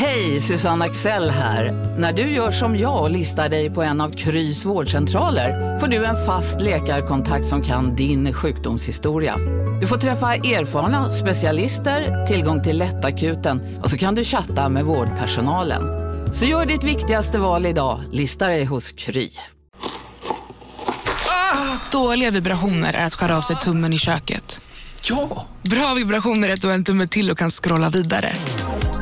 Hej, Susanne Axel här. När du gör som jag och listar dig på en av Krys vårdcentraler får du en fast läkarkontakt som kan din sjukdomshistoria. Du får träffa erfarna specialister, tillgång till lättakuten och så kan du chatta med vårdpersonalen. Så gör ditt viktigaste val idag, listar dig hos Kry. Dåliga vibrationer är att skära av sig tummen i köket. Ja! Bra vibrationer är att du har en tumme till och kan scrolla vidare.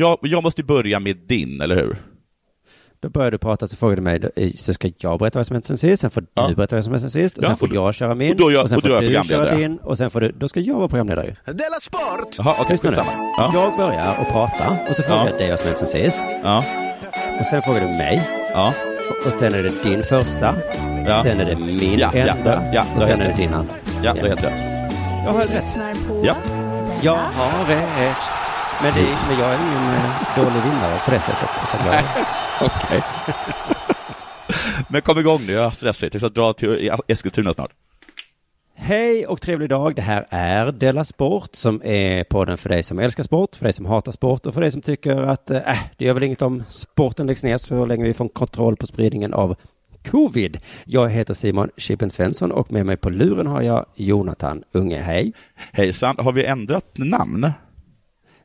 Jag, jag måste börja med din, eller hur? Då började du prata så frågade du mig, så ska jag berätta vad som hänt sen sist, sen får Ja. du berätta vad som hänt sen sist, och Ja, sen får och- jag köra min, och då gör- sen och då får jag du köra din, och sen får du, då ska jag vara programledare. Della Sport! Jaha, okej, skitsamma. Ja. Jag börjar och prata, och så frågar Ja. jag dig vad som hänt sen sist, Ja. och sen frågar du mig, Ja. och- och sen är det din första, Ja. sen är det min Ja, enda, ja, ja, och du sen är det din andra. Ja, det är helt rätt. Jag har rätt. Ja. Jag har rätt. Men, det, men jag är ingen eh, dålig vinnare på det sättet. Okej. Men kom igång nu, jag är stressigt. Jag ska dra till Eskilstuna snart. Hej och trevlig dag. Det här är Della Sport som är podden för dig som älskar sport, för dig som hatar sport och för dig som tycker att äh, det gör väl inget om sporten läggs ner så länge vi får kontroll på spridningen av covid. Jag heter Simon Chippen Svensson och med mig på luren har jag Jonathan Unge. Hej. Hejsan, har vi ändrat namn?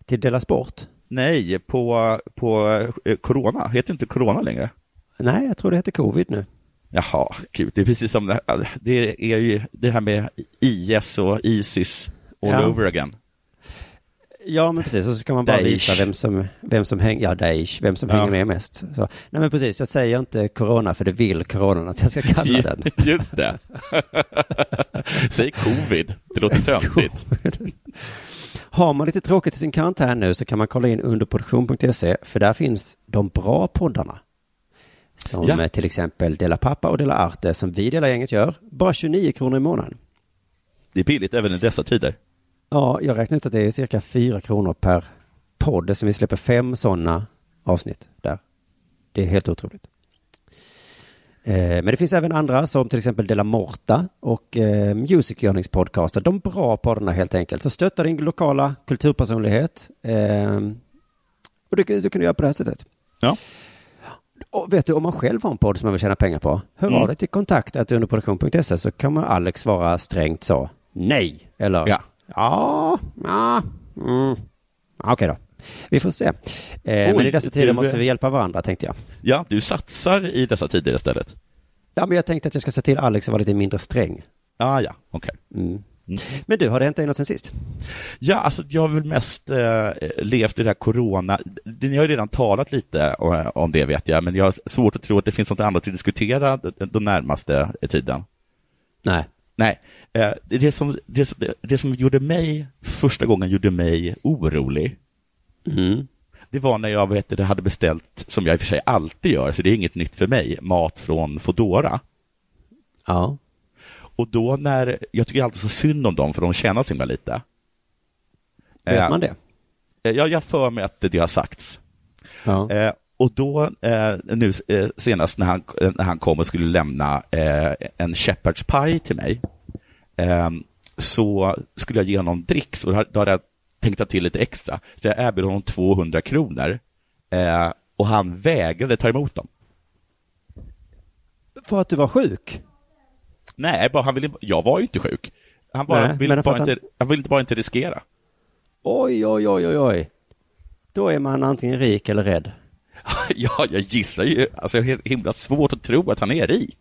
Till Della Sport? Nej, på, på eh, Corona. Heter inte Corona längre? Nej, jag tror det heter covid nu. Jaha, gud, det är precis som det, det är ju det här med IS och Isis all Ja. over again. Ja, men precis. Och så ska man bara Daesh. visa vem som, vem som hänger, ja, Daesh, vem som Ja. hänger med mest. Så, nej, men precis. Jag säger inte corona för det vill coronan att jag ska kalla den. Just det. Säg covid, det låter töntigt. Har man lite tråkigt i sin karantän nu så kan man kolla in underproduktion.se för där finns de bra poddarna. Som Ja. till exempel Dela Pappa och Dela Arte som vi Dela Gänget gör. Bara 29 kronor i månaden. Det är billigt även i dessa tider. Ja, jag räknar ut att det är cirka 4 kronor per podd som vi släpper fem sådana avsnitt där. Det är helt otroligt. Eh, Men det finns även andra som till exempel Dela Morta och eh, Music Yearnings podcaster. De bra poddarna helt enkelt. Så stötta din lokala kulturpersonlighet. Eh, och det, det kan du göra på det här sättet. Ja. Och vet du, om man själv har en podd som man vill tjäna pengar på, hör Mm. av dig till kontakt underproduktion.se så kommer Alex svara strängt så, nej, eller Ja. ja, ja, mm. Okej då. Vi får se. Eh, men Oj, i dessa tider du- måste vi hjälpa varandra, tänkte jag. Ja, du satsar i dessa tider istället. Ja, men jag tänkte att jag ska se till Alex att vara lite mindre sträng. Ah, ja, okej. Mm. Men du, har det hänt dig något sen sist? Ja, alltså jag har väl mest eh, levt i det här corona. Ni har ju redan talat lite om, om det vet jag, men jag har svårt att tro att det finns något annat att diskutera den, närmaste tiden. Nej. Nej, eh, det, som, det, det som gjorde mig, första gången gjorde mig orolig, Mm. det var när jag vet, hade beställt, som jag i och för sig alltid gör, så det är inget nytt för mig, mat från Fodora. Ja. Och då när, jag tycker alltid så synd om dem, för de tjänar så himla lite. Vet Eh, man det? eh, Jag, jag för mig att det har sagts. Ja. Eh, och då, eh, nu eh, senast när han, eh, när han kom och skulle lämna en shepherd's pie till mig, så skulle jag ge honom dricks och då hade jag tänkt ta till lite extra. Så jag erbjöd honom 200 kronor eh, och han vägrade ta emot dem. För att du var sjuk? Nej, bara, han ville, jag var ju inte sjuk. Han, bara, Nej, ville, bara att inte, han ville bara inte riskera. Oj, oj, oj, oj, oj. Då är man antingen rik eller rädd. Ja, jag gissar ju. Alltså, det är himla svårt att tro att han är rik.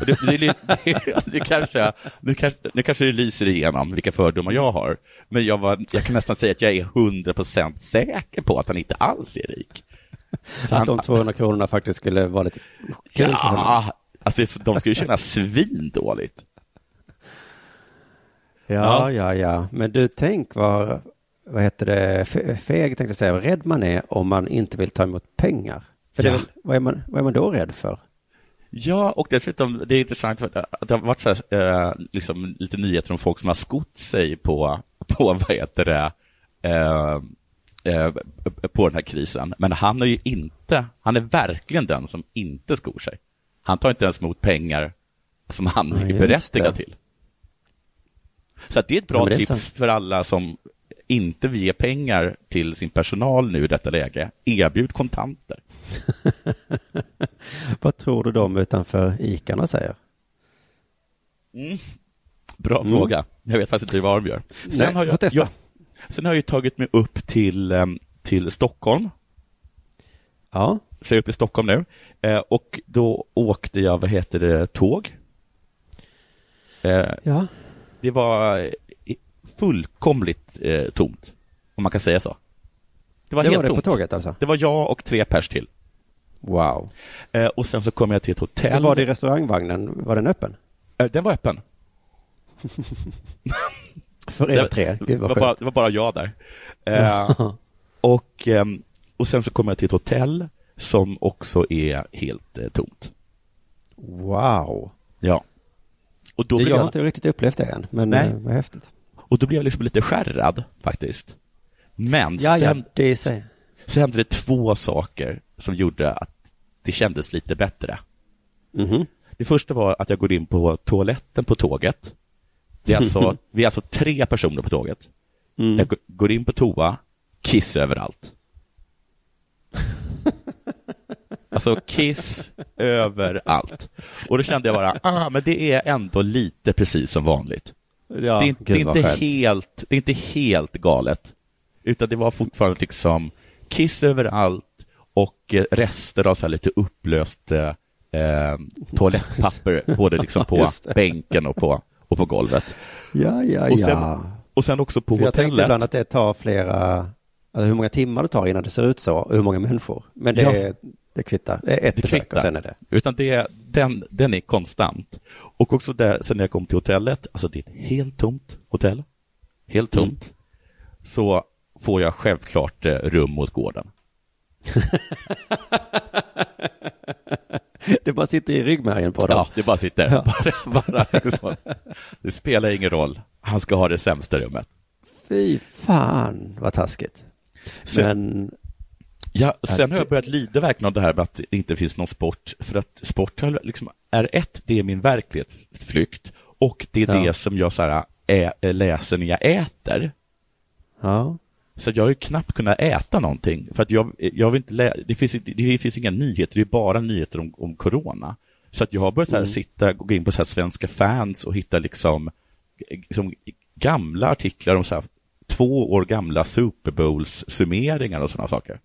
Och det, det, det, det kanske, nu, kanske, nu kanske det lyser igenom vilka fördomar jag har. Men jag, var, jag kan nästan säga att jag är 100% säker på att han inte alls är rik. Så att han, de 200 kronorna faktiskt skulle vara lite kul ja, alltså, de ju känna svindåligt. Ja, ja, ja. Men du, tänk vad, vad heter det, fe- feg tänkte jag säga, rädd man är om man inte vill ta emot pengar. För det Ja. väl, vad, är man, vad är man då rädd för? Ja, och dessutom, det är intressant för att det har varit så här, eh, liksom, lite nyheter om folk som har skott sig på, på vad heter det, eh, eh, på den här krisen. Men han är ju inte, han är verkligen den som inte skor sig. Han tar inte ens emot pengar som han Ja, är berättigad det. till. Så det är ett Ja, bra det är tips för alla som inte vill ge pengar till sin personal nu i detta läge. Erbjud kontanter. Vad tror du de utanför Icarna säger? Bra Mm. fråga. Jag vet faktiskt inte vad de gör. Nej, har jag, testa. jag, sen har jag ju tagit mig upp till, em, till Stockholm. Ja, Så jag är uppe i Stockholm nu. Eh, och då åkte jag, vad heter det, tåg. Eh, ja. det var fullkomligt eh, tomt, om man kan säga så. Det var Det helt var det tomt. på tåget alltså? Det var jag och tre pers till. Wow. Eh, och sen så kom jag till ett hotell. Hur var det i restaurangvagnen? Var den öppen? Eh, den var öppen. För er tre? Gud det, vad var bara, det var bara jag där. Eh, och, ehm, och sen så kom jag till ett hotell som också är helt eh, tomt. Wow. Ja. Och då, Det, jag har inte riktigt upplevt det än, men Nej. eh, vad häftigt. Och då blev jag liksom lite skärrad faktiskt. Men Ja, ja, sen, det i sig. så hände det två saker som gjorde att det kändes lite bättre. Mhm. Det första var att jag går in på toaletten på tåget. Det är alltså, vi är alltså tre personer på tåget. Mm. Jag går in på toa, kiss överallt. Alltså kiss överallt. Och då kände jag bara, ah, men det är ändå lite precis som vanligt. Ja, det, är, inte- det, är inte skönt. helt, det är inte helt galet. Utan det var fortfarande liksom kiss överallt och eh, rester av så lite upplöst eh, eh, toalettpapper, både liksom på bänken och på, och på golvet. Ja, ja, Och sen, ja. och sen också på För jag tänkte hotellet. ibland att det tar flera, alltså hur många timmar det tar innan det ser ut så, och hur många människor. Men det, Ja. Är, det kvittar. Det är ett Det besök kvittar. och sen är det. Utan det, den, den är konstant. Och också där, sen när jag kom till hotellet, alltså det är ett helt tomt hotell, helt Mm. tomt, så får jag självklart eh, rum mot gården. Det bara sitter i ryggmärgen på dem. Ja, det bara sitter. Bara, bara liksom. Det spelar ingen roll. Han ska ha det sämsta rummet. Fy fan vad taskigt. Men, ja, sen har jag börjat lida verkligen av det här med att det inte finns någon sport. För att sport liksom, är ett, det är min verklighetsflykt. Och det är Ja. det som jag så här, ä, läser när jag äter. ja. Så jag har ju knappt kunnat äta någonting. För att jag, jag vill inte lä- det, finns, det finns inga nyheter, det är bara nyheter om, om corona. Så att jag har börjat så här sitta och gå in på så här svenska fans och hitta liksom, liksom gamla artiklar om så här två år gamla Super Bowls-summeringar och sådana saker.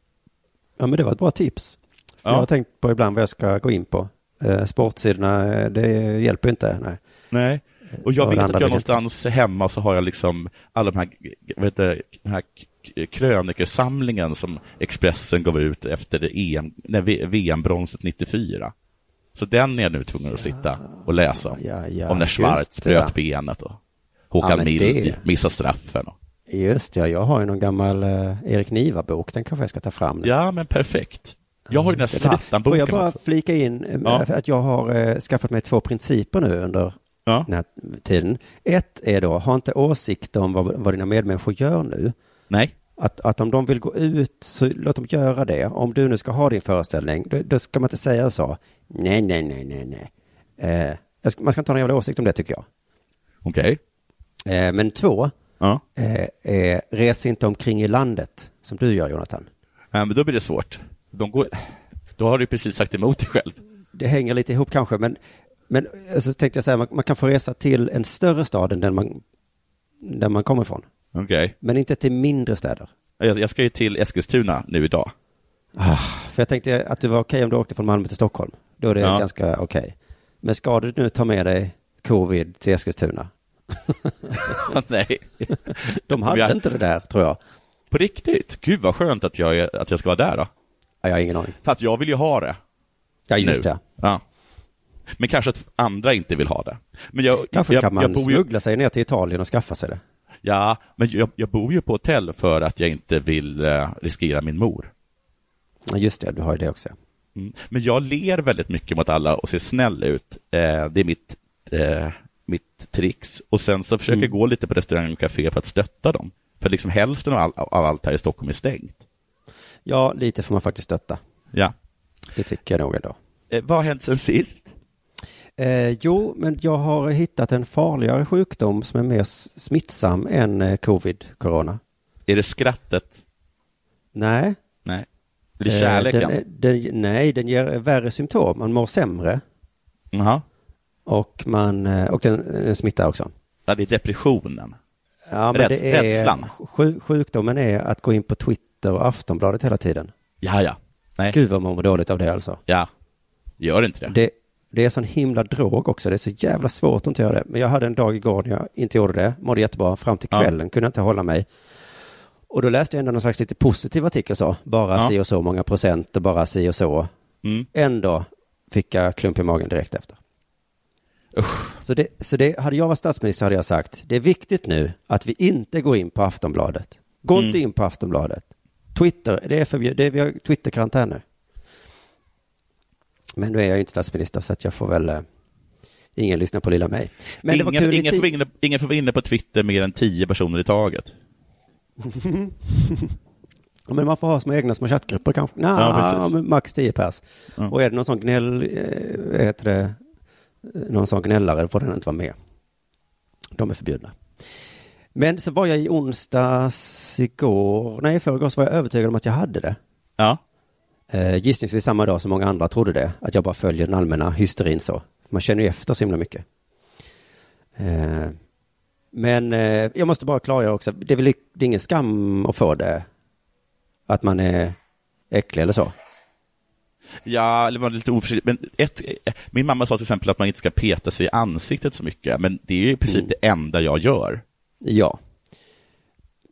Ja, men det var ett bra tips. För Ja. Jag har tänkt på ibland vad jag ska gå in på. Eh, sportsidorna, eh, det hjälper inte. Nej. Nej. Och jag Ja, vet det att jag någonstans hemma så har jag liksom alla de här, heter det, den här krönikersamlingen som Expressen gav ut efter EM, nej, VM-bronset 94. Så den är jag nu tvungen att sitta och läsa om. Ja, ja, om när Schwarz bröt benet och Håkan Ja, Mild det- missade straffen. Och. Just ja, jag har ju någon gammal eh, Erik Niva-bok. Den kanske jag ska ta fram nu. Ja, men perfekt. Jag har ju den här För det- Får jag Zlatan-boken bara också. flika in eh, Ja. att jag har eh, skaffat mig två principer nu under Ja. den här tiden. Ett är då, ha inte åsikter om vad, vad dina medmänniskor gör nu. Nej, Att, att om de vill gå ut, så låt dem göra det. Om du nu ska ha din föreställning, då, då ska man inte säga så. Nej, nej, nej, nej, nej. Eh, man ska inte ha någon jävla åsikt om det tycker jag. okej. Eh, men två, Ja. eh, är, res inte omkring i landet, som du gör Jonathan. Ja, men då blir det svårt. De går, då har du precis sagt emot dig själv. det hänger lite ihop kanske, men, men så tänkte jag säga, man, man kan få resa till en större stad än den man, där man kommer ifrån. Okej. Men inte till mindre städer. Jag, jag ska ju till Eskilstuna nu idag. Ah, för jag tänkte att det var okej om du åkte från Malmö till Stockholm. Då är det Ja. ganska okej. Men ska du nu ta med dig covid till Eskilstuna? Nej. De hade Jag- inte det där, tror jag. På riktigt? Gud vad skönt att jag, är- att jag ska vara där då. Ja, jag har ingen aning. Fast jag vill ju ha det. Ja, just nu. det. Ja. Men kanske att andra inte vill ha det. Men jag, Kanske jag, kan man jag bor ju, smuggla sig ner till Italien och skaffa sig det. Ja, men jag, jag bor ju på hotell för att jag inte vill eh, riskera min mor. Ja, Just det, du har ju det också. Mm. Men jag ler väldigt mycket mot alla och ser snäll ut. Eh, det är mitt, eh, mitt trix. Och sen så försöker jag gå lite på restaurang och café för att stötta dem. För liksom hälften av, all, av allt här i Stockholm är stängt. Ja, lite får man faktiskt stötta. Ja. Det tycker jag nog ändå. Eh, vad har hänt sen sist? Eh, jo, men jag har hittat en farligare sjukdom som är mer smittsam än eh, covid, corona. Är det skrattet? Nej. Nej. Är det Eh, kärleken? den, är- den, nej, den ger värre symptom. Man mår sämre Jaha. Och, man, eh, och den, den smittar också. Ja, det är depressionen. Ja, men Räds- det är, rädslan. sju, sjukdomen är att gå in på Twitter och Aftonbladet hela tiden. Ja, ja. Nej. Gud vad man mår dåligt av det alltså. Ja. Gör inte det? Det, det är sån himla drog också. Det är så jävla svårt att inte göra det. Men jag hade en dag igår när jag inte gjorde det. Mådde jättebra. Fram till Ja. kvällen kunde jag inte hålla mig. Och då läste jag ändå någon slags lite positiv artikel så. Bara Ja. si och så många procent och bara si och så. Mm. Ändå fick jag klump i magen direkt efter. Usch. Så, det, så det, hade jag varit statsminister hade jag sagt, det är viktigt nu att vi inte går in på Aftonbladet. Gå Mm. inte in på Aftonbladet. Twitter, det är förbjudet, det är, vi har Twitterkarantän nu. Men nu är jag ju inte statsminister så att jag får väl, eh, ingen lyssnar på lilla mig. Men det var ingen, kul ingen, får inne, ingen får vara inne på Twitter mer än tio personer i taget. Men man får ha små egna små chattgrupper kanske. Nah, Ja, max 10 pers. Ja. Och är det någon sån gnäll, vad heter det, någon sån gnällare får den inte vara med. De är förbjudna. Men så var jag i onsdags igår, nej i förrgår så var jag övertygad om att jag hade det. Ja. Eh, gissningsvis samma dag som många andra trodde det. Att jag bara följer den allmänna hysterin så. Man känner ju efter så himla mycket. Eh, men eh, jag måste bara klargöra också, det är väl det är ingen skam att få det. Att man är äcklig eller så. Ja, eller var lite oförsiktig. Men ett, min mamma sa till exempel att man inte ska peta sig i ansiktet så mycket, men det är ju i princip Mm. det enda jag gör. Ja.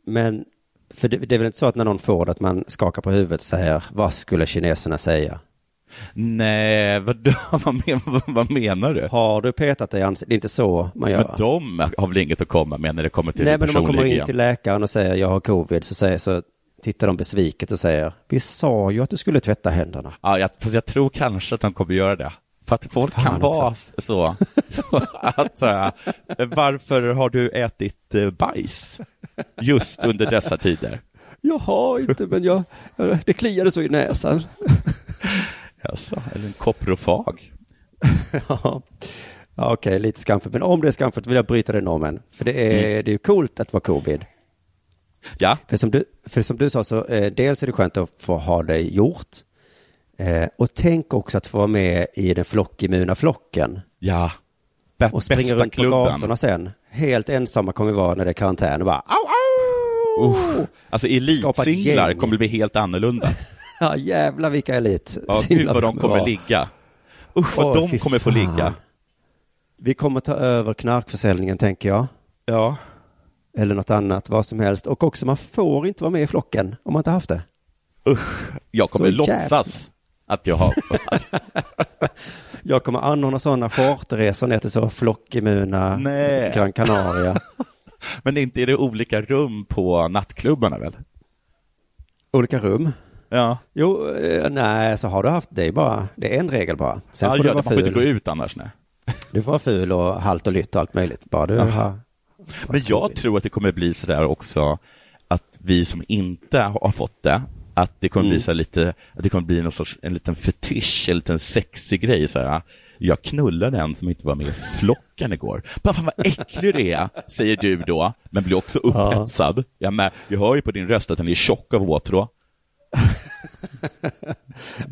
Men, för det, det är väl inte så att när någon får det att man skakar på huvudet och säger, vad skulle kineserna säga? Nej, vadå? vad, men, vad, vad menar du? Har du petat dig i ansiktet? Det är inte så man gör. Men de har väl inget att komma med när det kommer till Nej, men om man kommer in hygien. till läkaren och säger jag har covid så, säger, så tittar de besviket och säger vi sa ju att du skulle tvätta händerna. Ja, jag, fast jag tror kanske att de kommer göra det. För att folk Fan kan vara så, så att, äh, varför har du ätit äh, bajs just under dessa tider? Jag har inte, men jag, det kliade så i näsan. Alltså, eller en koprofag. ja, Ja, okej, lite skamfullt. Men om det är skamfullt vill jag bryta den normen. För det är, det är ju coolt att vara covid. Ja, För som du, för som du sa så, eh, dels är det skönt att få ha det gjort. Eh, och tänk också att få vara med i den flockimmuna flocken. ja. Bä- Och springa runt på klubben. gatorna sen. Helt ensamma kommer vi vara när det är karantän och bara au, au! Uff. Alltså elitsinglar kommer bli helt annorlunda. Ja, jävlar vilka elit. Ja, gud vad de kommer ligga. Usch vad de kommer få fan. ligga. Vi kommer ta över knarkförsäljningen tänker jag. Ja. Eller något annat, vad som helst. Och också man får inte vara med i flocken om man inte haft det. Usch. Jag kommer Så jävla- låtsas att jag har... Jag kommer anordna sådana charterresor ner till så flockimmuna Nej. Gran Canaria. men inte är det olika rum på nattklubbarna väl? Olika rum. Ja. Jo, eh, nej, så har du haft det är bara, det är en regel bara. Sen ja, får du ja, vara man får inte ful. gå ut annars. Nej. Du får vara ful och halt och lytt och allt möjligt. Bara du har... Men jag tror att det kommer bli sådär också att vi som inte har fått det, att det kommer Mm. bli så lite, att det kommer bli någon sorts, en liten fetisch, en liten sexig grej så här. Jag knullade en som inte var med i flocken igår. Bara fan vad äcklig det är, säger du då, men blir också upphetsad. Jag, med, jag hör ju på din röst att den är tjock av åtrå.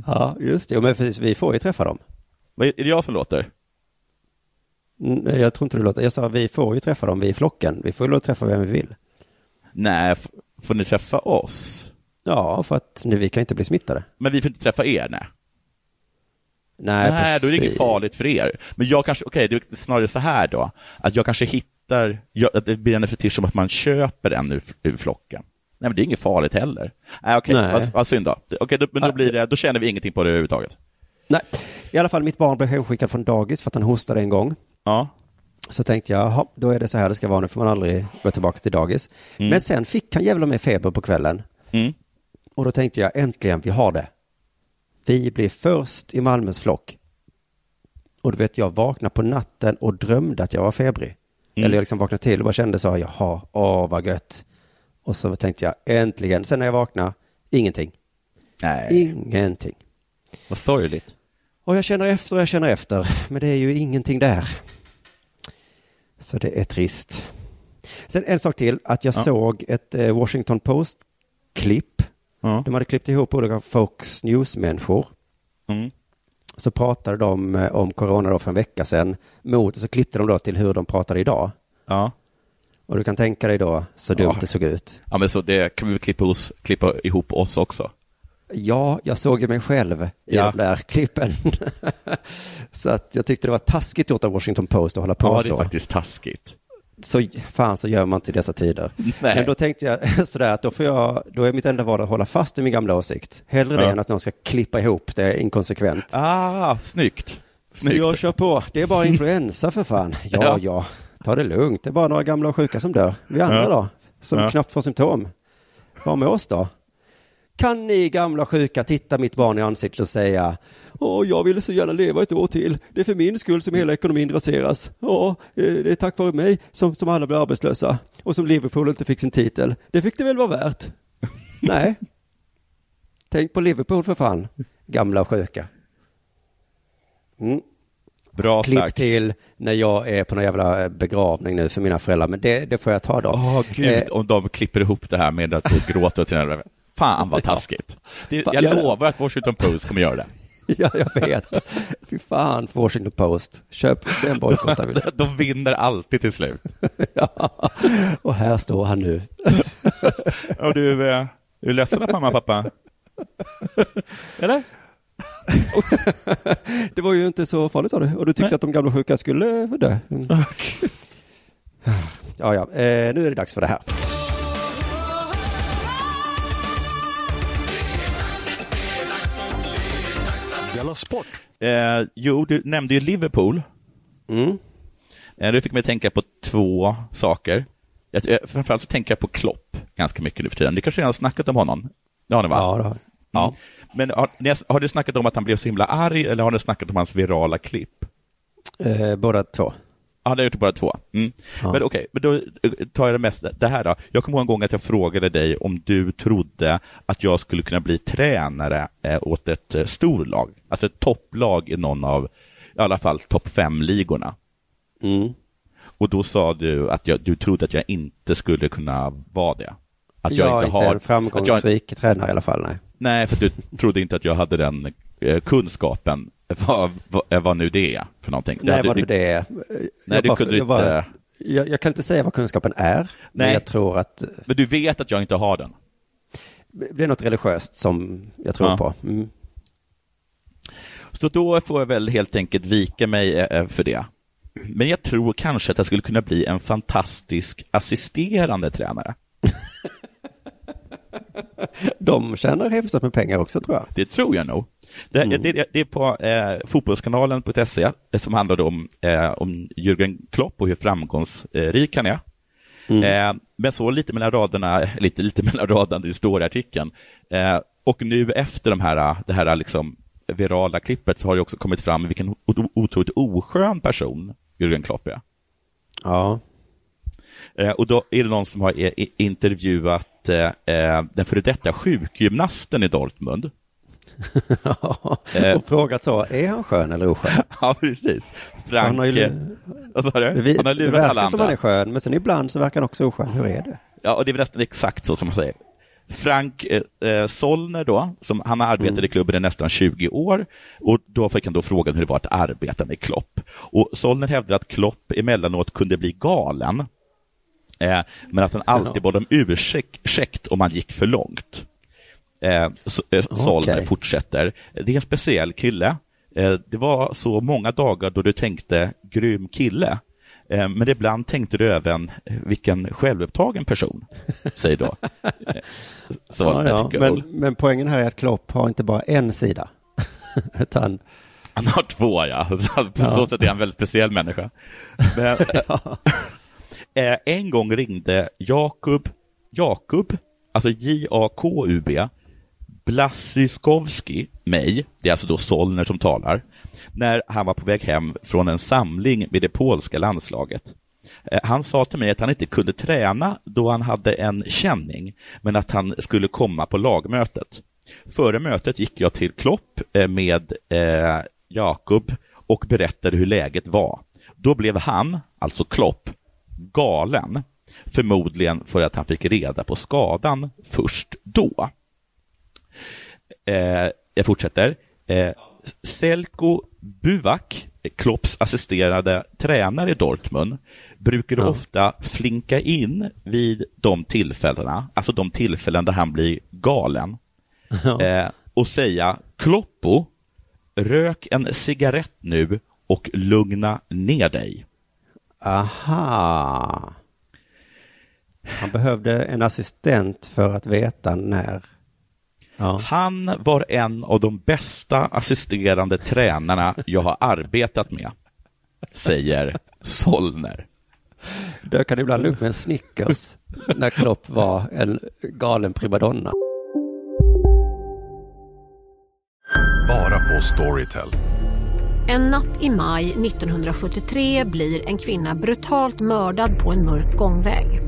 Ja, just det. Men vi får ju träffa dem. Är det jag som låter? Jag tror inte du låter. Jag sa vi får ju träffa dem, vi i flocken. Vi får ju träffa vem vi vill. Nej, får ni träffa oss? Ja, för att nu, vi kan inte bli smittade. Men vi får inte träffa er, nej. Nej, Nej, då är det inget precis. farligt för er. Men jag kanske, okej, det är snarare så här då, att jag kanske hittar, jag, att det blir en fetisch om att man köper en ur, ur flocken. Nej, men det är inget farligt heller. Nej, okej, Nej. vad, vad synd då. Okej, då, men då blir det, då känner vi ingenting på det överhuvudtaget. Nej, i alla fall mitt barn blev hemskickad från dagis för att han hostade en gång. Ja. Så tänkte jag, jaha, då är det så här det ska vara, nu får man aldrig gå tillbaka till dagis. Mm. Men sen fick han jävla med feber på kvällen. Mm. Och då tänkte jag, äntligen, vi har det. Vi blir först i Malmös flock. Och du vet, jag vaknade på natten och drömde att jag var febrig. Mm. Eller jag liksom vaknade till och bara kände så, jaha, åh vad gött. Och så tänkte jag, äntligen. Sen när jag vaknade, ingenting. Nej, Ingenting. vad sorgligt. Och jag känner efter och jag känner efter, men det är ju ingenting där. Så det är trist. Sen en sak till, att jag Ja. såg ett eh, Washington Post-klipp. Ja. De hade klippt ihop olika Fox News-människor. Mm. Så pratade de eh, om corona då för en vecka sedan. Mot, och så klippte de då till hur de pratade idag. Ja. Och du kan tänka dig då så dumt Ja. det såg ut. ja, men så det kan vi klippa, oss, klippa ihop oss också. Ja, jag såg ju mig själv i Ja. de där klippen. så att jag tyckte det var taskigt gjort av Washington Post att hålla på Ja, det är så. faktiskt taskigt. så fan så gör man inte i dessa tider. Nej. Men då tänkte jag sådär att då får jag, då är mitt enda val att hålla fast i min gamla åsikt. Hellre det Ja. än att någon ska klippa ihop det inkonsekvent. Ah, snyggt. Så Snyggt. jag kör på. Det är bara influensa för fan. Ja, Ja. ja. Ta det lugnt. Det är bara några gamla och sjuka som dör. Vi andra Ja. då? Som knappt får symptom. Vad med oss då? Kan ni gamla sjuka titta mitt barn i ansiktet och säga Åh, jag ville så gärna leva ett år till. Det är för min skull som hela ekonomin raseras. Ja, eh, det är tack vare mig som, som alla blir arbetslösa. Och som Liverpool inte fick sin titel. Det fick det väl vara värt? Nej. Tänk på Liverpool för fan. Gamla och sjuka. Mm. Bra Klipp sagt. till när jag är på någon jävla eh, begravning nu för mina föräldrar, men det, det får jag ta då. Åh gud, Eh, om de klipper ihop det här med att du gråter till den Fan vad taskigt. Det, jag jag- lovar att Washington Post kommer göra det. ja, jag vet. Fy fan, för Washington Post. Köp den bojkottar vi. De vinner alltid till slut. ja. Och här står han nu. Och du, eh, är du ledsen att mamma och pappa? Eller? Det var ju inte så farligt sa du. Och du tyckte Nej. att de gamla sjuka skulle få dö. Mm. Ja, ja. Eh, nu är det dags för det här. Della Sport! Eh, jo, du nämnde ju Liverpool. Mm. Eh, det fick mig tänka på två saker. Jag, eh, framförallt så tänker jag på Klopp ganska mycket nu för tiden. Ni kanske redan har snackat om honom? Det har ni va? Ja, då. Ja. Men har, ni har, har du snackat om att han blev så himla arg eller har ni snackat om hans virala klipp? Eh, båda två. Det har gjort bara två. Mm. Ja. Men okej, men då eh, tar jag det mest, det här då. Jag kommer ihåg en gång att jag frågade dig om du trodde att jag skulle kunna bli tränare eh, åt ett eh, storlag, alltså ett topplag i någon av, i alla fall topp fem-ligorna. Mm. Och då sa du att jag, du trodde att jag inte skulle kunna vara det. Att jag, jag, är inte har... en Att jag, framgångsrik tränare i alla fall, nej. nej, för du trodde inte att jag hade den kunskapen, vad, vad, vad nu det är för någonting. Nej, vad nu det är. Nej, jag, du kunde jag, bara, inte... jag, jag kan inte säga vad kunskapen är, men Nej. jag tror att Men du vet att jag inte har den? det är något religiöst som jag tror Ja. på. Mm. Så då får jag väl helt enkelt vika mig eh, för det. Men jag tror kanske att jag skulle kunna bli en fantastisk assisterande tränare. De tjänar hyfsat med pengar också tror jag. Det tror jag nog. Det, Mm. det, det är på eh, fotbollskanalen.se eh, som handlar om, eh, om Jürgen Klopp och hur framgångsrik han är. Eh, men så lite mellan raderna, lite, lite mellan raderna, det står i artikeln. Eh, och nu efter de här, det här liksom virala klippet så har det också kommit fram vilken otroligt oskön person Jürgen Klopp är. Ja. Eh, och då är det någon som har intervjuat eh, den före detta sjukgymnasten i Dortmund. Eh. och frågat så, är han skön eller oskön? Ja, precis. Frank... Han har ju, eh, Vad sa du? det, vi, Han har det lurat verkar alla som han är andra. skön, men sen ibland så verkar han också oskön. Hur är det? Ja, och det är väl nästan exakt så som man säger. Frank eh, eh, Solner då, som, han har arbetat i klubben i nästan 20 år och då fick han då frågan hur det var att arbeta med Klopp. Och Solner hävdar att Klopp emellanåt kunde bli galen, eh, men att han alltid bad om ursäkt om han gick för långt. Eh, så, eh, Solner Okej. fortsätter. Det är en speciell kille. Eh, det var så många dagar då du tänkte grym kille. Eh, men ibland tänkte du även vilken självupptagen person, säger då. Solner Ja, ja. Men, men poängen här är att Klopp har inte bara en sida. Utan Han har två, ja. Så på Ja. så sätt är han en väldigt speciell människa. Men, eh, en gång ringde Jakub, Jakub, alltså J-A-K-U-B, Blasyskovski mig, det är alltså då Solner som talar, när han var på väg hem från en samling med det polska landslaget. Eh, han sa till mig att han inte kunde träna då han hade en känning, men att han skulle komma på lagmötet. Före mötet gick jag till Klopp eh, med eh, Jakob och berättade hur läget var. Då blev han, alltså Klopp, galen. Förmodligen för att han fick reda på skadan först då. Eh, jag fortsätter. Eh, Selko Buvak, Klopps assisterade tränare i Dortmund, brukade ofta flinka in vid de tillfällena, alltså de tillfällen där han blir galen, eh, och säga Kloppo, rök en cigarett nu och lugna ner dig. Aha. Han behövde en assistent för att veta när. Ja. Han var en av de bästa assisterande tränarna jag har arbetat med, säger Solner. Dök han ibland upp med en Snickers när Klopp var en galen primadonna. Bara på Storytel. En natt i maj 1973 blir en kvinna brutalt mördad på en mörk gångväg.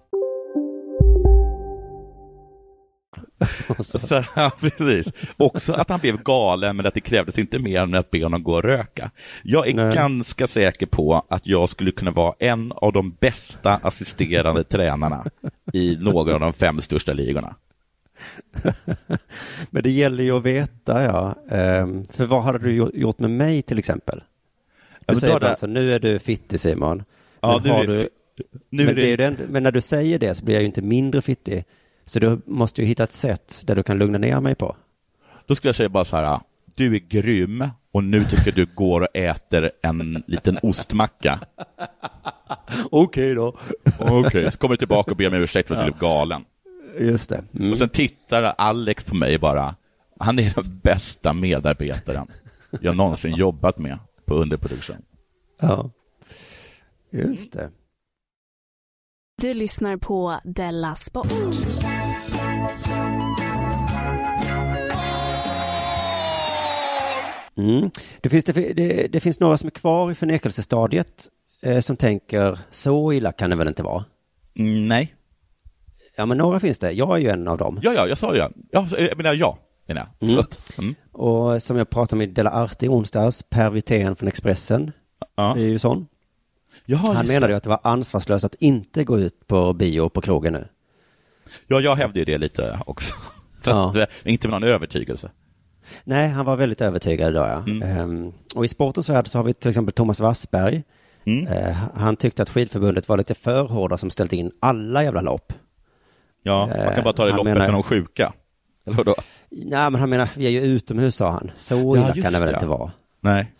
Så, ja, precis. Också att han blev galen, men att det krävdes inte mer än att be honom gå och röka. Jag är Nej. ganska säker på att jag skulle kunna vara en av de bästa assisterande tränarna i några av de fem största ligorna. Men det gäller ju att veta, ja. Ehm, För vad hade du gjort- med mig till exempel? Du säger då bara hade- så, nu är du fittig Simon. Ja, men, nu du, nu men, det det, men när du säger det så blir jag ju inte mindre fittig. Så du måste ju hitta ett sätt där du kan lugna ner mig på. då skulle jag säga bara så här, du är grym och nu tycker du går och äter en liten ostmacka. Okej då. Okej, så kommer du tillbaka och ber om ursäkt för att du blev galen. Just det. Mm. Och sen tittar Alex på mig bara. Han är den bästa medarbetaren jag någonsin jobbat med på underproduktion. Ja. Just det. Du lyssnar på Della Sport. Mm. Det, finns, det, det, det finns några som är kvar i förnekelsestadiet eh, som tänker så illa kan det väl inte vara? Mm, nej. Ja, men några finns det. Jag är ju en av dem. Ja, ja, jag sa det. Ja. Jag, jag menar ja, menar jag. Mm. Mm. Och som jag pratade i Della Arte i onsdags, Per Wirtén från Expressen Ja. är ju sån. Ja, Han menade ju att det var ansvarslöst att inte gå ut på bio på krogen nu. ja, jag hävdade ju det lite också. Ja. eh, inte med någon övertygelse. Nej, han var väldigt övertygad idag ja. Mm. Ehm, och i sportens värld så har vi till exempel Thomas Wassberg. Mm. Eh, han tyckte att skidförbundet var lite för hårda som ställt in alla jävla lopp. Ja, man kan bara ta det loppet menar- med de sjuka. Eller vadå? Nej, men han menar, vi är ju utomhus sa han. Så illa just kan det väl det, inte ja. vara. Nej.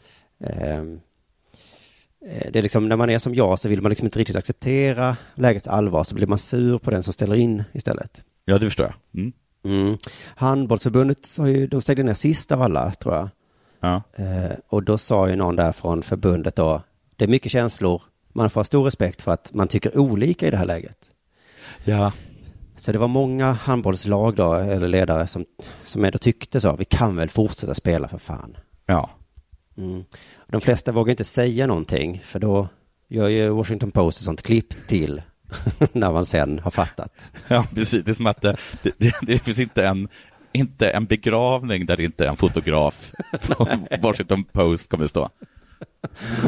Eh, det är liksom, när man är som jag så vill man liksom inte riktigt acceptera lägets allvar, så blir man sur på den som ställer in istället. Ja, det förstår jag. Mm. Mm. Handbollsförbundet har ju, de stängde ner sist av alla, tror jag. Ja. Eh, och då sa ju någon där från förbundet då, det är mycket känslor, man får ha stor respekt för att man tycker olika i det här läget. ja. Så det var många handbollslag då, eller ledare, som, som ändå tyckte så, vi kan väl fortsätta spela för fan. Ja. Mm. De flesta vågar inte säga någonting, för då gör ju Washington Post ett sånt klipp till när man sen har fattat. Ja, precis. Det är som att det, det, det, det finns inte en, inte en begravning där inte en fotograf från Washington Post kommer stå.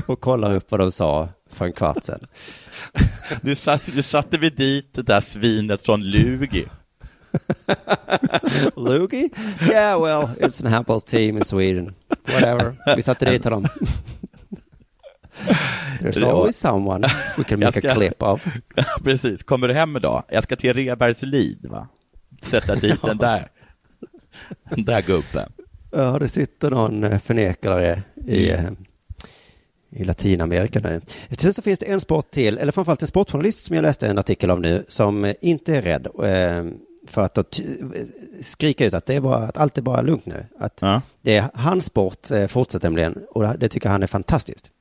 Och kollar upp vad de sa för en kvart sedan. Nu, satt, nu satte vi dit det där svinet från Lugi. Lugi? Yeah, well, it's an handball team in Sweden. Whatever. Vi satte dit honom. There's always someone we can make ska- a clip of. Precis, kommer du hem idag? Jag ska till Rebergslid, va? Sätta dit den där, den där gubben. Ja, det sitter någon eh, förnekare i, eh, i Latinamerika nu. Sen så finns det en sport till, eller framförallt en sportjournalist som jag läste en artikel om nu, som inte är rädd eh, för att då skrika ut att, det är bara, att allt är bara lugnt nu. Att Ja. det är hans sport eh, fortsätter nämligen och det tycker han är fantastiskt.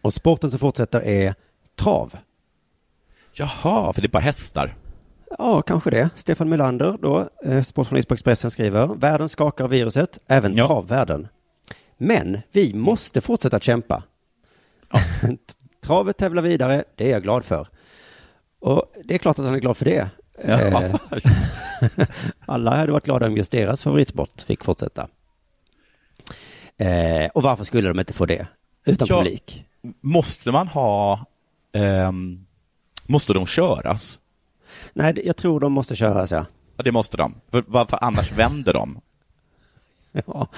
Och sporten som fortsätter är trav. Jaha, för det är bara hästar. Ja, kanske det. Stefan Melander, då, eh, sportjournalist på Expressen, skriver världen skakar av viruset, även Ja. travvärlden. Men vi måste fortsätta kämpa. Travet tävlar vidare, det är jag glad för. Och det är klart att han är glad för det. Ja. Eh, Alla hade varit glada om just deras favoritsport fick fortsätta. Eh, och varför skulle de inte få det? Utan Ja. publik. Måste man ha, ehm, måste de köras? Nej, jag tror de måste köras, ja. Ja, det måste de. För, varför annars vänder de? Ja,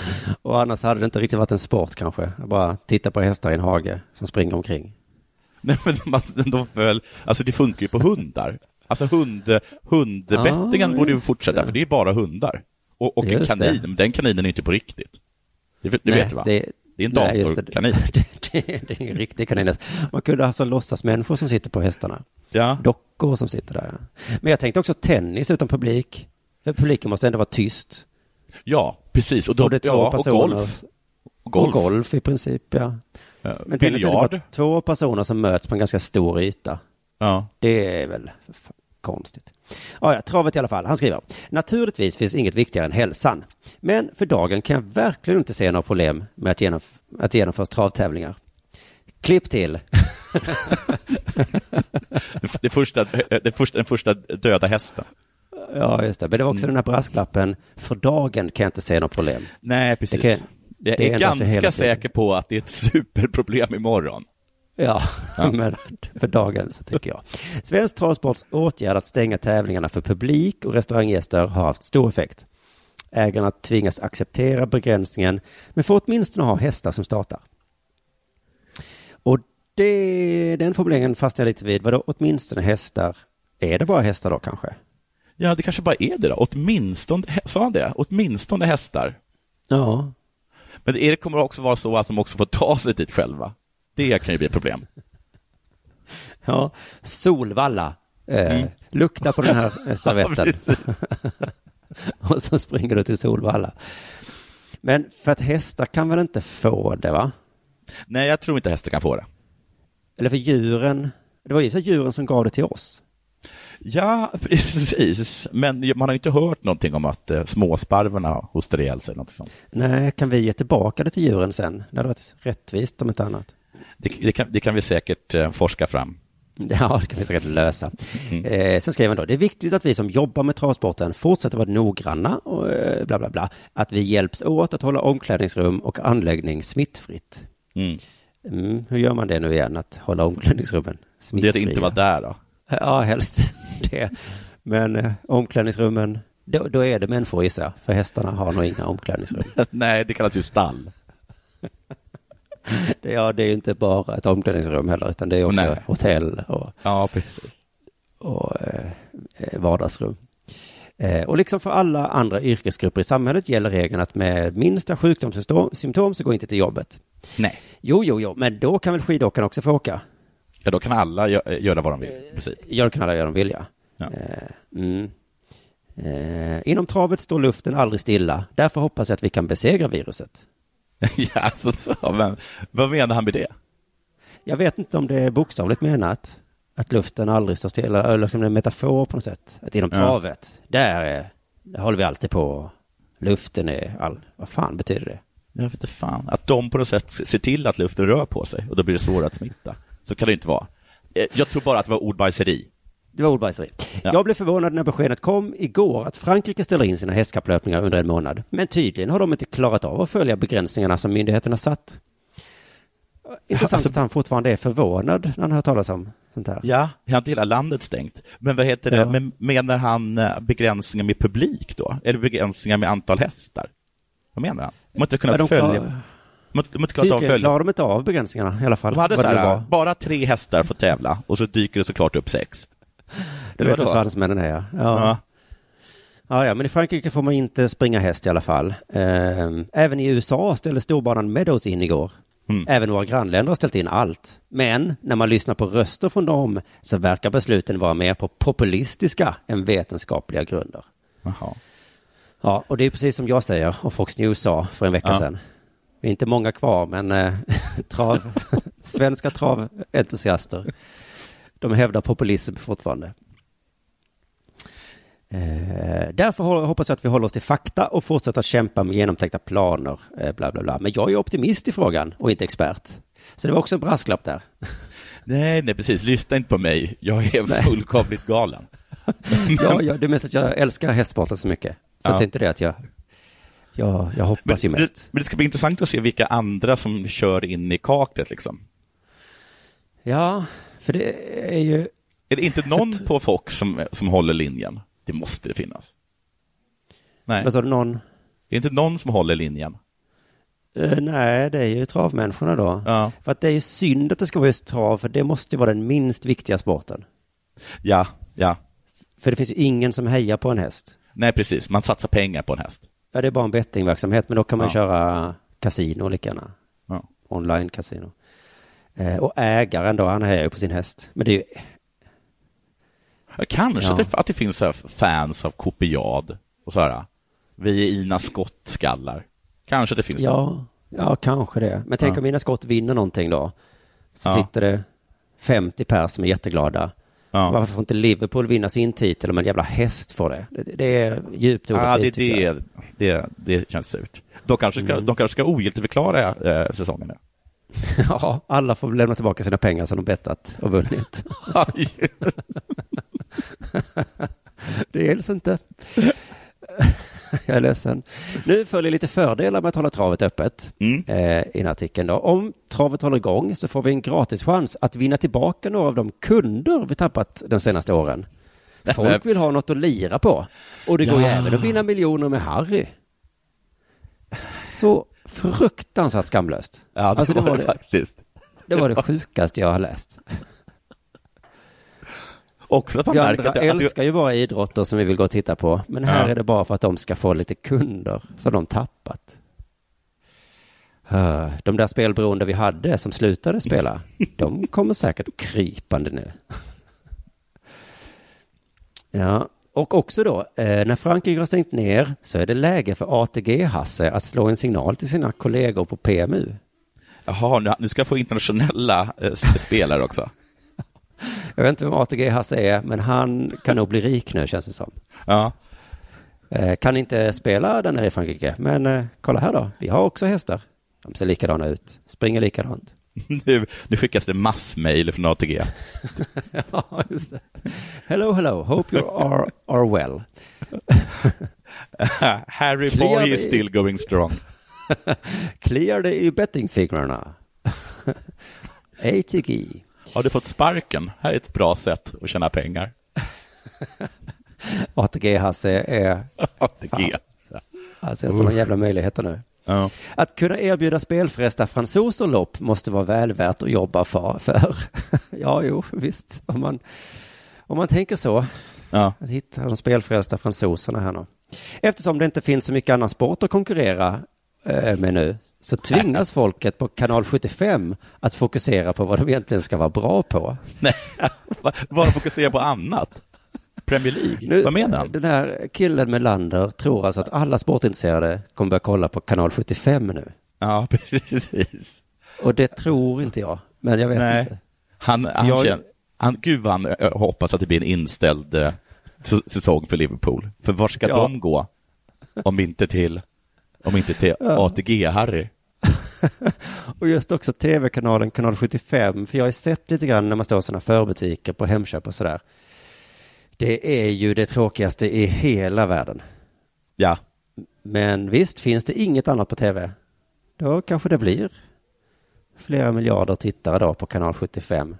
och annars hade det inte riktigt varit en sport kanske. Bara titta på hästar i en hage som springer omkring. Nej, men de föll, alltså det funkar ju på hundar. Alltså hund, hundbettingen Ja, borde ju fortsätta, det. för det är bara hundar. Och, och en kanin, men den kaninen är inte på riktigt. Det, det Nej, vet du va? det- Det, är en datorkanin. Det, det, det är en riktig kanin. Man kunde alltså låtsas människor som sitter på hästarna. Ja. Dockor som sitter där. Men jag tänkte också tennis utan publik. För publiken måste ändå vara tyst. Ja, precis. Och, de, Och det är två ja, och personer. golf. Och golf. Och golf i princip, ja. Ja, Men tennis är biljard. två personer som möts på en ganska stor yta. Ja. Det är väl konstigt. Ja, ja, travet i alla fall. Han skriver. Naturligtvis finns inget viktigare än hälsan. Men för dagen kan jag verkligen inte se några problem med att, genomf- att genomföra travtävlingar. Klipp till. Det första, det första, den första döda hästen. Ja, just det. Men det var också Mm. den här brasklappen. För dagen kan jag inte se något problem. Nej, precis. Det kan- jag är ganska säker på att det är ett superproblem imorgon. Ja, Ja. men för dagen så tycker jag. Svensk travsports åtgärd att stänga tävlingarna för publik och restauranggäster har haft stor effekt. Ägarna tvingas acceptera begränsningen, men får åtminstone ha hästar som startar. Och det, den formuleringen fastnar jag lite vid. Vadå åtminstone hästar? Är det bara hästar då kanske? Ja, det kanske bara är det då. Åtminstone, sa han det? Åtminstone hästar. Ja. Men det kommer också vara så att de också får ta sig dit själva. Det kan ju bli ett problem. Ja, Solvalla. Eh, Mm. Lukta på den här eh, Ja, servetten. precis. och så springer du till Solvalla. Men för att hästar kan väl inte få det va? Nej, jag tror inte hästar kan få det. Eller för djuren. Det var ju så djuren som gav det till oss. Ja, precis. Men man har inte hört någonting om att eh, småsparvarna hostar ihjäl sig. Något sånt. Nej, kan vi ge tillbaka det till djuren sen? Det hade varit rättvist om inte annat. Det, det, kan, det kan vi säkert eh, forska fram. Ja, det kan vi säkert lösa. Mm. Eh, sen skrev han då, det är viktigt att vi som jobbar med travsporten fortsätter vara noggranna och eh, bla bla bla. Att vi hjälps åt att hålla omklädningsrum och anläggning smittfritt. Mm. Mm, hur gör man det nu igen, att hålla omklädningsrummen Det är smittfria? att inte vara där då. Ja, helst det. Men eh, omklädningsrummen, då, då är det människor gissar för hästarna har nog inga omklädningsrum. Nej, det kallas ju stall. Det, ja, det är ju inte bara ett omklädningsrum heller, utan det är också Nej. hotell och, Ja, precis. och eh, eh, vardagsrum. Eh, och liksom för alla andra yrkesgrupper i samhället gäller regeln att med minsta sjukdomssymptom symptom så går inte till jobbet. Nej. Jo, jo, jo, men då kan väl skidåkarna också få åka? Ja, då kan alla gö- göra vad de vill. Precis. Ja, det kan alla göra de vill, ja. Ja. Eh, mm. eh, inom travet står luften aldrig stilla. Därför hoppas jag att vi kan besegra viruset. ja, så, så, men vad menar han med det? Jag vet inte om det är bokstavligt menat. Att luften aldrig står stilla, eller liksom en metafor på något sätt. Att inom Ja. travet, där, är, där håller vi alltid på. Luften är all... Vad fan betyder det? Jag vet inte fan. Att de på något sätt ser till att luften rör på sig och då blir det svårare att smitta. Så kan det inte vara. Eh, Jag tror bara att det var ordbajseri. Det var ordbajseri. Jag blev förvånad när beskedet kom igår att Frankrike ställer in sina hästkapplöpningar under en månad. Men tydligen har de inte klarat av att följa begränsningarna som myndigheterna satt. Intressant alltså- att han fortfarande är förvånad när han hör talas om sånt här. Ja, är inte hela landet stängt? Men vad heter det, Ja. men menar han eh, begränsningar med publik då? Eller begränsningar med antal hästar? Vad menar han? De har inte Ja, kunnat de följa... klar- De har har inte klarat av följa... klarar de inte av begränsningarna i alla fall. De hade så det här, bara tre hästar får tävla och så dyker det såklart upp sex. Det hur vadå? fransmännen är, ja. ja. Ja. Ja, men i Frankrike får man inte springa häst i alla fall. Ehm, Även i USA ställde storbanan Meadows in igår. Mm. Även våra grannländer har ställt in allt. Men när man lyssnar på röster från dem så verkar besluten vara mer på populistiska än vetenskapliga grunder. Jaha. Ja, och det är precis som jag säger och Fox News sa för en vecka Ja. sedan. Vi är inte många kvar, men eh, trav, svenska traventusiaster, de hävdar populism fortfarande. Eh, därför hoppas jag att vi håller oss till fakta och fortsätter kämpa med genomtänkta planer, eh, bla bla bla. Men jag är optimist i frågan och inte expert. Så det var också en brasklapp där. Nej, nej, precis. Lyssna inte på mig. Jag är Nej. fullkomligt galen. ja, ja, det är mest att jag älskar hästsporten så mycket. Så Ja. det är inte det att jag, jag, jag hoppas ju Men, mest. men det ska bli intressant att se vilka andra som kör in i kaklet liksom. Ja, för det är ju... Är det inte någon på Fox som, som håller linjen? Det måste det finnas. Nej. Vad sa du, någon? Det är inte någon som håller linjen. Eh, nej, det är ju travmänniskorna då. Ja. För att det är ju synd att det ska vara just trav, för det måste ju vara den minst viktiga sporten. Ja, ja. För det finns ju ingen som hejar på en häst. Nej, precis. Man satsar pengar på en häst. Ja, det är bara en bettingverksamhet, men då kan man Ja. köra kasino lika gärna. Ja. Online-kasino. Eh, och ägaren då, han hejar ju på sin häst. Men det är ju... Ja, Kanske Ja. det, att det finns fans av kopiad och så här. Vi är Ina Skott-skallar. Kanske det finns det. Ja, ja, kanske det. Men tänk Ja. om mina skott vinner någonting då. Så Ja. sitter det 50 pers som är jätteglada. Ja. Varför får inte Liverpool vinna sin titel om en jävla häst får det? Det, det är djupt Ja, det, orättvist. tycker jag. det, det, det känns surt. De kanske ska, Mm. de kanske ska ogiltigförklara eh, säsongen nu. Ja, alla får lämna tillbaka sina pengar som de bettat och vunnit. det gills inte. Jag är ledsen. Nu följer lite fördelar med att hålla travet öppet Mm. eh, i den här artikeln. Då. Om travet håller igång så får vi en gratis chans att vinna tillbaka några av de kunder vi tappat de senaste åren. Folk vill ha något att lira på. Och det går Ja. även att vinna miljoner med Harry. Så fruktansvärt skamlöst. Ja, det Alltså, var det faktiskt. Det var det sjukaste jag har läst. Också att man Vi andra älskar ju bara idrotter som vi vill gå och titta på. Men här Ja. är det bara för att de ska få lite kunder som de tappat. De där spelberoende vi hade som slutade spela, de kommer säkert krypande nu. Ja, och också då, eh, när Frankrike har stängt ner så är det läge för ATG-Hasse att slå en signal till sina kollegor på PMU. Jaha, nu- ska jag få internationella eh, spelare också. Jag vet inte vem ATG-Hasse är, men han kan nog bli rik nu känns det som. Ja. Eh, Kan inte spela där nere i Frankrike, men kolla här då, vi har också hästar. De ser likadana ut, springer likadant. Nu, nu skickas det massmejl från ATG. ja, just det. Hello, hello, hope you are, are well. Harry Clear Boy is still going strong. Clear det i bettingfigurerna. ATG. Har du fått sparken? Här är ett bra sätt att tjäna pengar. ATG-Hasse är... ATG. Han ser sådana jävla möjligheter nu. Ja. Att kunna erbjuda spelfresta fransoser lopp måste vara väl värt att jobba för. ja, jo, visst. Om man, om man tänker så. Ja. Att hitta de spelfrälsta fransoserna här nu. Eftersom det inte finns så mycket annan sport att konkurrera eh, med nu så tvingas folket på kanal 75 att fokusera på vad de egentligen ska vara bra på. Nej, bara fokusera på annat. Premier League, Nu, vad menar han? Den här killen med Lander tror alltså att alla sportintresserade kommer börja kolla på kanal 75 nu. Ja, precis. Och det tror inte jag, men jag vet Nej. inte. Han, han, Jag- känner, han, gud vad han hoppas att det blir en inställd eh, säsong för Liverpool. För var ska Ja. de gå? Om inte till, om inte till Ja. ATG-Harry. Och just också tv-kanalen kanal 75, för jag har sett lite grann när man står i sådana förbutiker på Hemköp och sådär. Det är ju det tråkigaste i hela världen. Ja. Men visst, finns det inget annat på tv, då kanske det blir flera miljarder tittare då på kanal 75.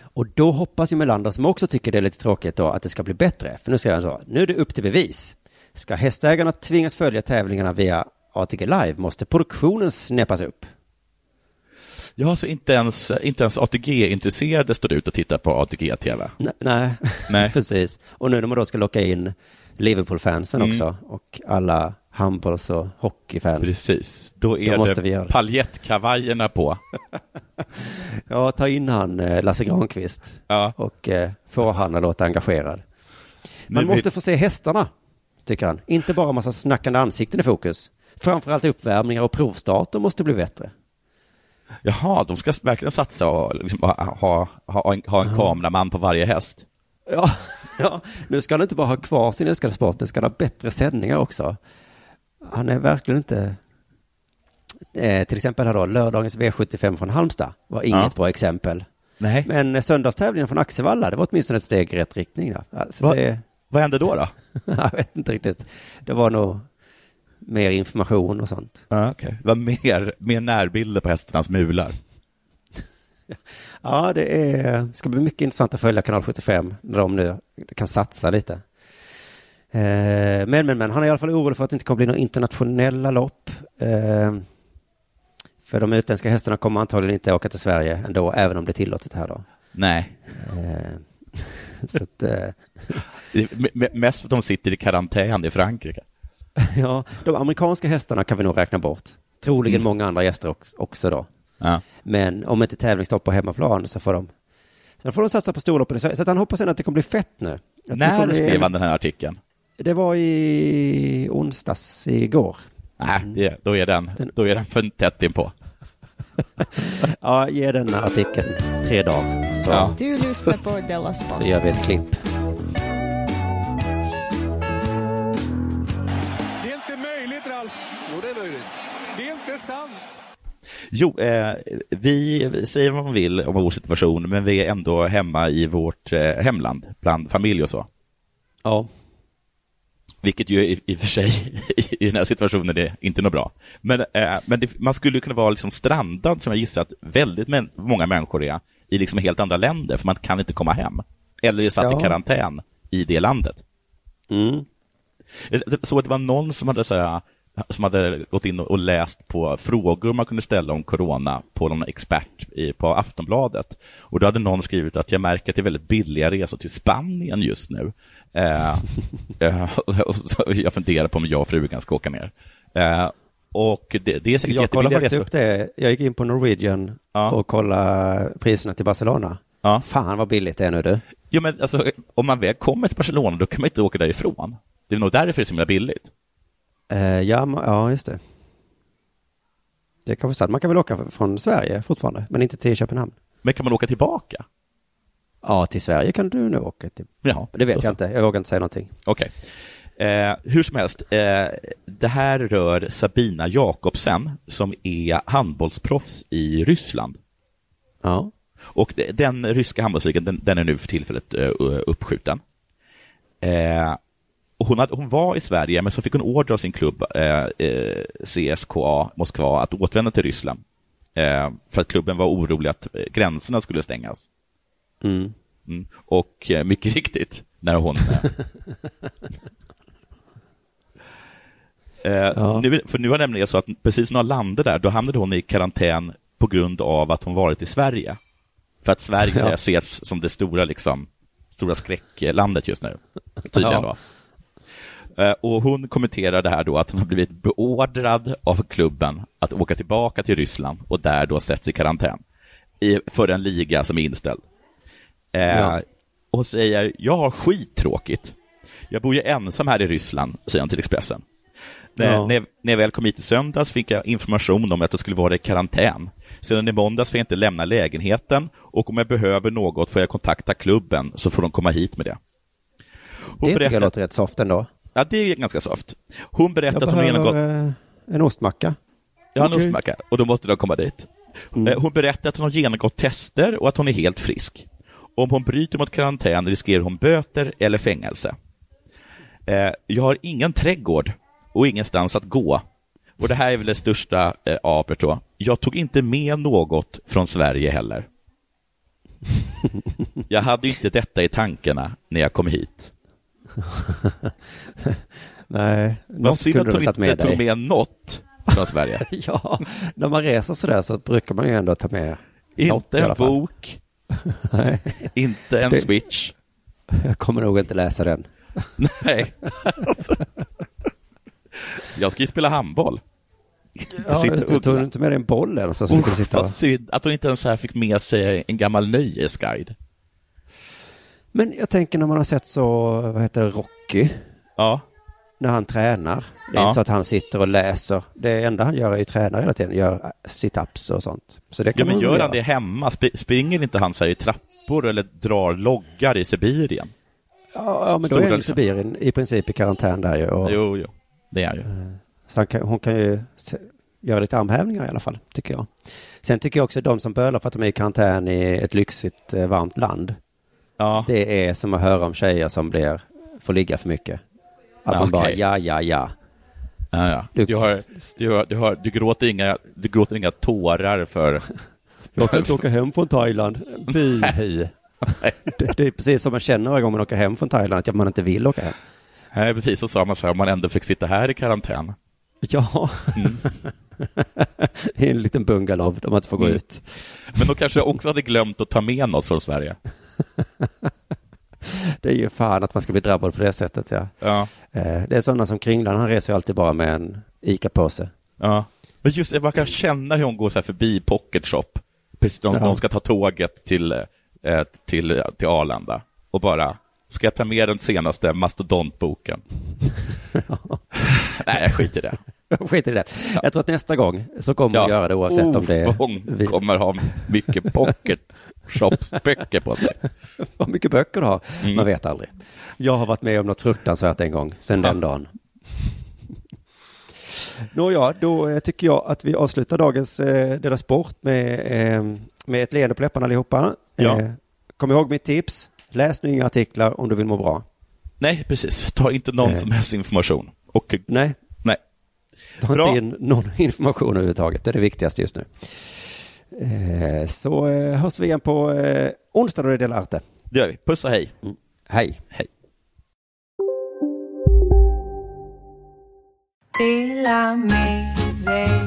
Och då hoppas ju Melander, som också tycker det är lite tråkigt då, att det ska bli bättre. För nu säger han så, nu är det upp till bevis. Ska hästägarna tvingas följa tävlingarna via ATG Live måste produktionen snäppas upp. Ja, så inte ens, inte ens ATG-intresserade står ut och tittar på ATG-TV? Nej, nej. Nej. precis. Och nu när man då ska locka in Liverpool-fansen Mm. också och alla handbolls och hockeyfans. Precis. Då är Då måste det vi paljettkavajerna på. Ja, ta in han eh, Lasse Granqvist Ja. och eh, få han att låta engagerad. Man Nu vi- måste få se hästarna, tycker han. Inte bara massa snackande ansikten i fokus. Framförallt uppvärmningar och provstarter måste bli bättre. Jaha, de ska verkligen satsa och liksom ha, ha, ha, en, ha en kameraman på varje häst. Ja, ja, nu ska han inte bara ha kvar sin älskade sport, nu ska han ha bättre sändningar också. Han är verkligen inte... Eh, till exempel här då, lördagens V75 från Halmstad var inget Ja. bra exempel. Nej. Men eh, söndagstävlingen från Axevalla, det var åtminstone ett steg i rätt riktning. Alltså, Va- det, Vad hände då? då? jag vet inte riktigt. Det var nog mer information och sånt. Ja, okay. Det var mer, mer närbilder på hästarnas mular. Ja, det är, ska bli mycket intressant att följa kanal 75 när de nu kan satsa lite. Eh, men, men, men, han är i alla fall orolig för att det inte kommer bli några internationella lopp. Eh, för de utländska hästarna kommer antagligen inte åka till Sverige ändå, även om det är tillåtet här då. Nej. Eh, så att, eh, Mest för att de sitter i karantän i Frankrike. ja, de amerikanska hästarna kan vi nog räkna bort. Troligen många andra gäster också, då. Ja. Men om inte tävlingsstopp på hemmaplan så får de Sen får de satsa på storloppen i Sverige. Så att han hoppas ändå att det kommer bli fett nu. Att När bli skrev han den här artikeln? Det var i onsdags igår. Nej, det, då, är den, då är den för tätt inpå. Ja, ge den här artikeln tre dagar så, Ja. Du lyssnar på Della Sport. så gör vi ett klipp. Jo, eh, vi säger vad man vill om vår situation, men vi är ändå hemma i vårt eh, hemland, bland familj och så. Ja. Vilket ju i, i och för sig i den här situationen är inte något bra. Men, eh, men det, man skulle kunna vara liksom strandad, som jag gissar att väldigt men, många människor är, i liksom helt andra länder, för man kan inte komma hem. Eller är satt Ja. i karantän i det landet. Mm. Jag såg att det var någon som hade, så här, som hade gått in och läst på frågor man kunde ställa om corona på någon expert i, på Aftonbladet. Och då hade någon skrivit att jag märker att det är väldigt billiga resor till Spanien just nu. Eh, eh, jag funderar på om jag och frugan ska åka ner. Eh, och det, det är säkert Jag jättebilliga resor. upp det. Jag gick in på Norwegian och kollade priserna till Barcelona. Ja. Fan vad billigt det är nu du. Jo, men alltså, om man väl kommer till Barcelona, då kan man inte åka därifrån. Det är nog därför det är så himla billigt. Eh, ja, ja, just det. Det är kanske sant. Man kan väl åka från Sverige fortfarande, men inte till Köpenhamn. Men kan man åka tillbaka? Ja, till Sverige kan du nog åka till. Ja, Det vet så. jag inte. Jag vågar inte säga någonting. Okej. Eh, hur som helst, eh, det här rör Sabina Jakobsen som är handbollsproffs i Ryssland. Ja. Och den ryska handbollsligan, den, den är nu för tillfället eh, uppskjuten. Eh, hon, hade, hon var i Sverige, men så fick hon order av sin klubb eh, eh, CSKA Moskva att återvända till Ryssland. Eh, för att klubben var orolig att eh, gränserna skulle stängas. Mm. Mm. Och eh, mycket riktigt, när hon... Eh, eh, nu, för nu det nämligen så att precis när hon landade där, då hamnade hon i karantän på grund av att hon varit i Sverige. För att Sverige Ja. ses som det stora, liksom, stora skräcklandet just nu. Tydligen Ja. då. Eh, Och hon kommenterar det här då att hon har blivit beordrad av klubben att åka tillbaka till Ryssland och där då sätts i karantän i, för en liga som är inställd. Eh, Ja. Och säger, jag har skittråkigt. Jag bor ju ensam här i Ryssland, säger han till Expressen. När, Ja. när, jag, när jag väl kom hit i söndags fick jag information om att jag skulle vara i karantän. Sedan i måndags får jag inte lämna lägenheten och om jag behöver något får jag kontakta klubben så får de komma hit med det. Hon Det tycker berättar- jag låter rätt soft ändå. Ja, det är ganska soft. Hon berättar att hon genomgått... eh, en ostmacka. Ja, en Okej. ostmacka. Och då måste de komma dit. Mm. Eh, Hon berättar att hon har genomgått tester och att hon är helt frisk. Om hon bryter mot karantän riskerar hon böter eller fängelse. Eh, jag har ingen trädgård och ingenstans att gå. Och det här är väl det största eh, apet då. Jag tog inte med något från Sverige heller. Jag hade inte detta i tankarna när jag kom hit. Nej, något skulle du tagit med inte tog dig. med något från Sverige. ja, när man reser sådär så brukar man ju ändå ta med något Inte alla en bok, Nej, inte en Det- switch. jag kommer nog inte läsa den. Nej. Jag ska ju spela handboll. Ja, Sitter tog du inte med dig en boll ens? Så sitta och... Vad synd att hon inte ens här fick med sig en gammal nöjesguide. Men jag tänker när man har sett så, vad heter det, Rocky, Ja, när han tränar. Det är Ja. inte så att han sitter och läser. Det enda han gör är ju träna hela tiden, gör sit-ups och sånt. Så det ja kan men man gör han göra. det hemma? Sp- springer inte han så här i trappor eller drar loggar i Sibirien? Ja, ja, men då Stora är han i. Sibirien i princip i karantän där ju. Och, Jo, jo, det är ju. Så han kan, hon kan ju göra lite armhävningar i alla fall, tycker jag. Sen tycker jag också de som bölar för att de är i karantän i ett lyxigt, eh, varmt land. Ja, Det är som att höra om tjejer som blir, får ligga för mycket. Att Ja, man bara, ja, ja, ja. ja, ja. Du- Du, har, du, har, du, har, du, gråter inga, du gråter inga tårar för... Jag kan inte åka hem från Thailand. Buhu. Det, det är precis som man känner varje gång man åker hem från Thailand, att man inte vill åka hem. Nej, precis så sa man så här, om man ändå fick sitta här i karantän. Ja, Mm. i en liten bungalow där man inte får gå Mm. ut. Men de kanske också hade glömt att ta med något från Sverige. Det är ju fan att man ska bli drabbad på det sättet, ja. Ja, Eh, Det är sådana som Kringlan, han reser ju alltid bara med en ICA-påse. ja. Men just man kan känna hur hon går så här förbi Pocket Shop. Precis när Ja. hon ska ta tåget till, eh, till, till Arlanda. Och bara, ska jag ta med den senaste mastodontboken? Nej, jag skiter i det. Skit i det. Jag tror att nästa gång så kommer hon göra det oavsett om det Oh, är... Hon vi- kommer ha mycket Pocket Shops böcker på sig. Vad mycket böcker du har, Mm. man vet aldrig. Jag har varit med om något fruktansvärt en gång, sen den dagen. Nåja, då eh, tycker jag att vi avslutar dagens eh, Dela Sport med, eh, med ett leende på läpparna allihopa. Ja. Eh, kom ihåg mitt tips, läs nu inga artiklar om du vill må bra. Nej, precis. Ta inte någon Nej. som helst information. Och nej, ta Bra. inte in någon information överhuvudtaget, det är det viktigaste just nu. Eh, så eh, hörs vi igen på eh, onsdag då det är Arte. det gör vi. Puss och hej. Hej! Hej.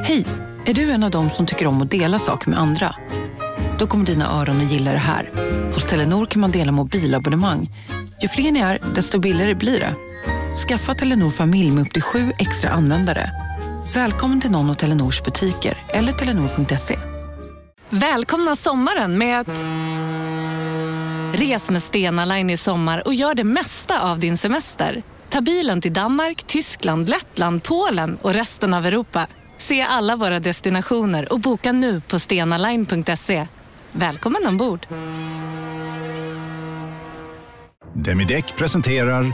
Hej! Är du en av dem som tycker om att dela saker med andra? Då kommer dina öron att gilla det här. Hos Telenor kan man dela mobilabonnemang. Ju fler ni är, desto billigare blir det. Skaffa Telenor familj med upp till sju extra användare. Välkommen till någon av Telenors butiker eller telenor.se. Välkomna sommaren med att... Res med Stena Line i sommar och gör det mesta av din semester. Ta bilen till Danmark, Tyskland, Lettland, Polen och resten av Europa. Se alla våra destinationer och boka nu på stenaline.se. Välkommen ombord! Demideck presenterar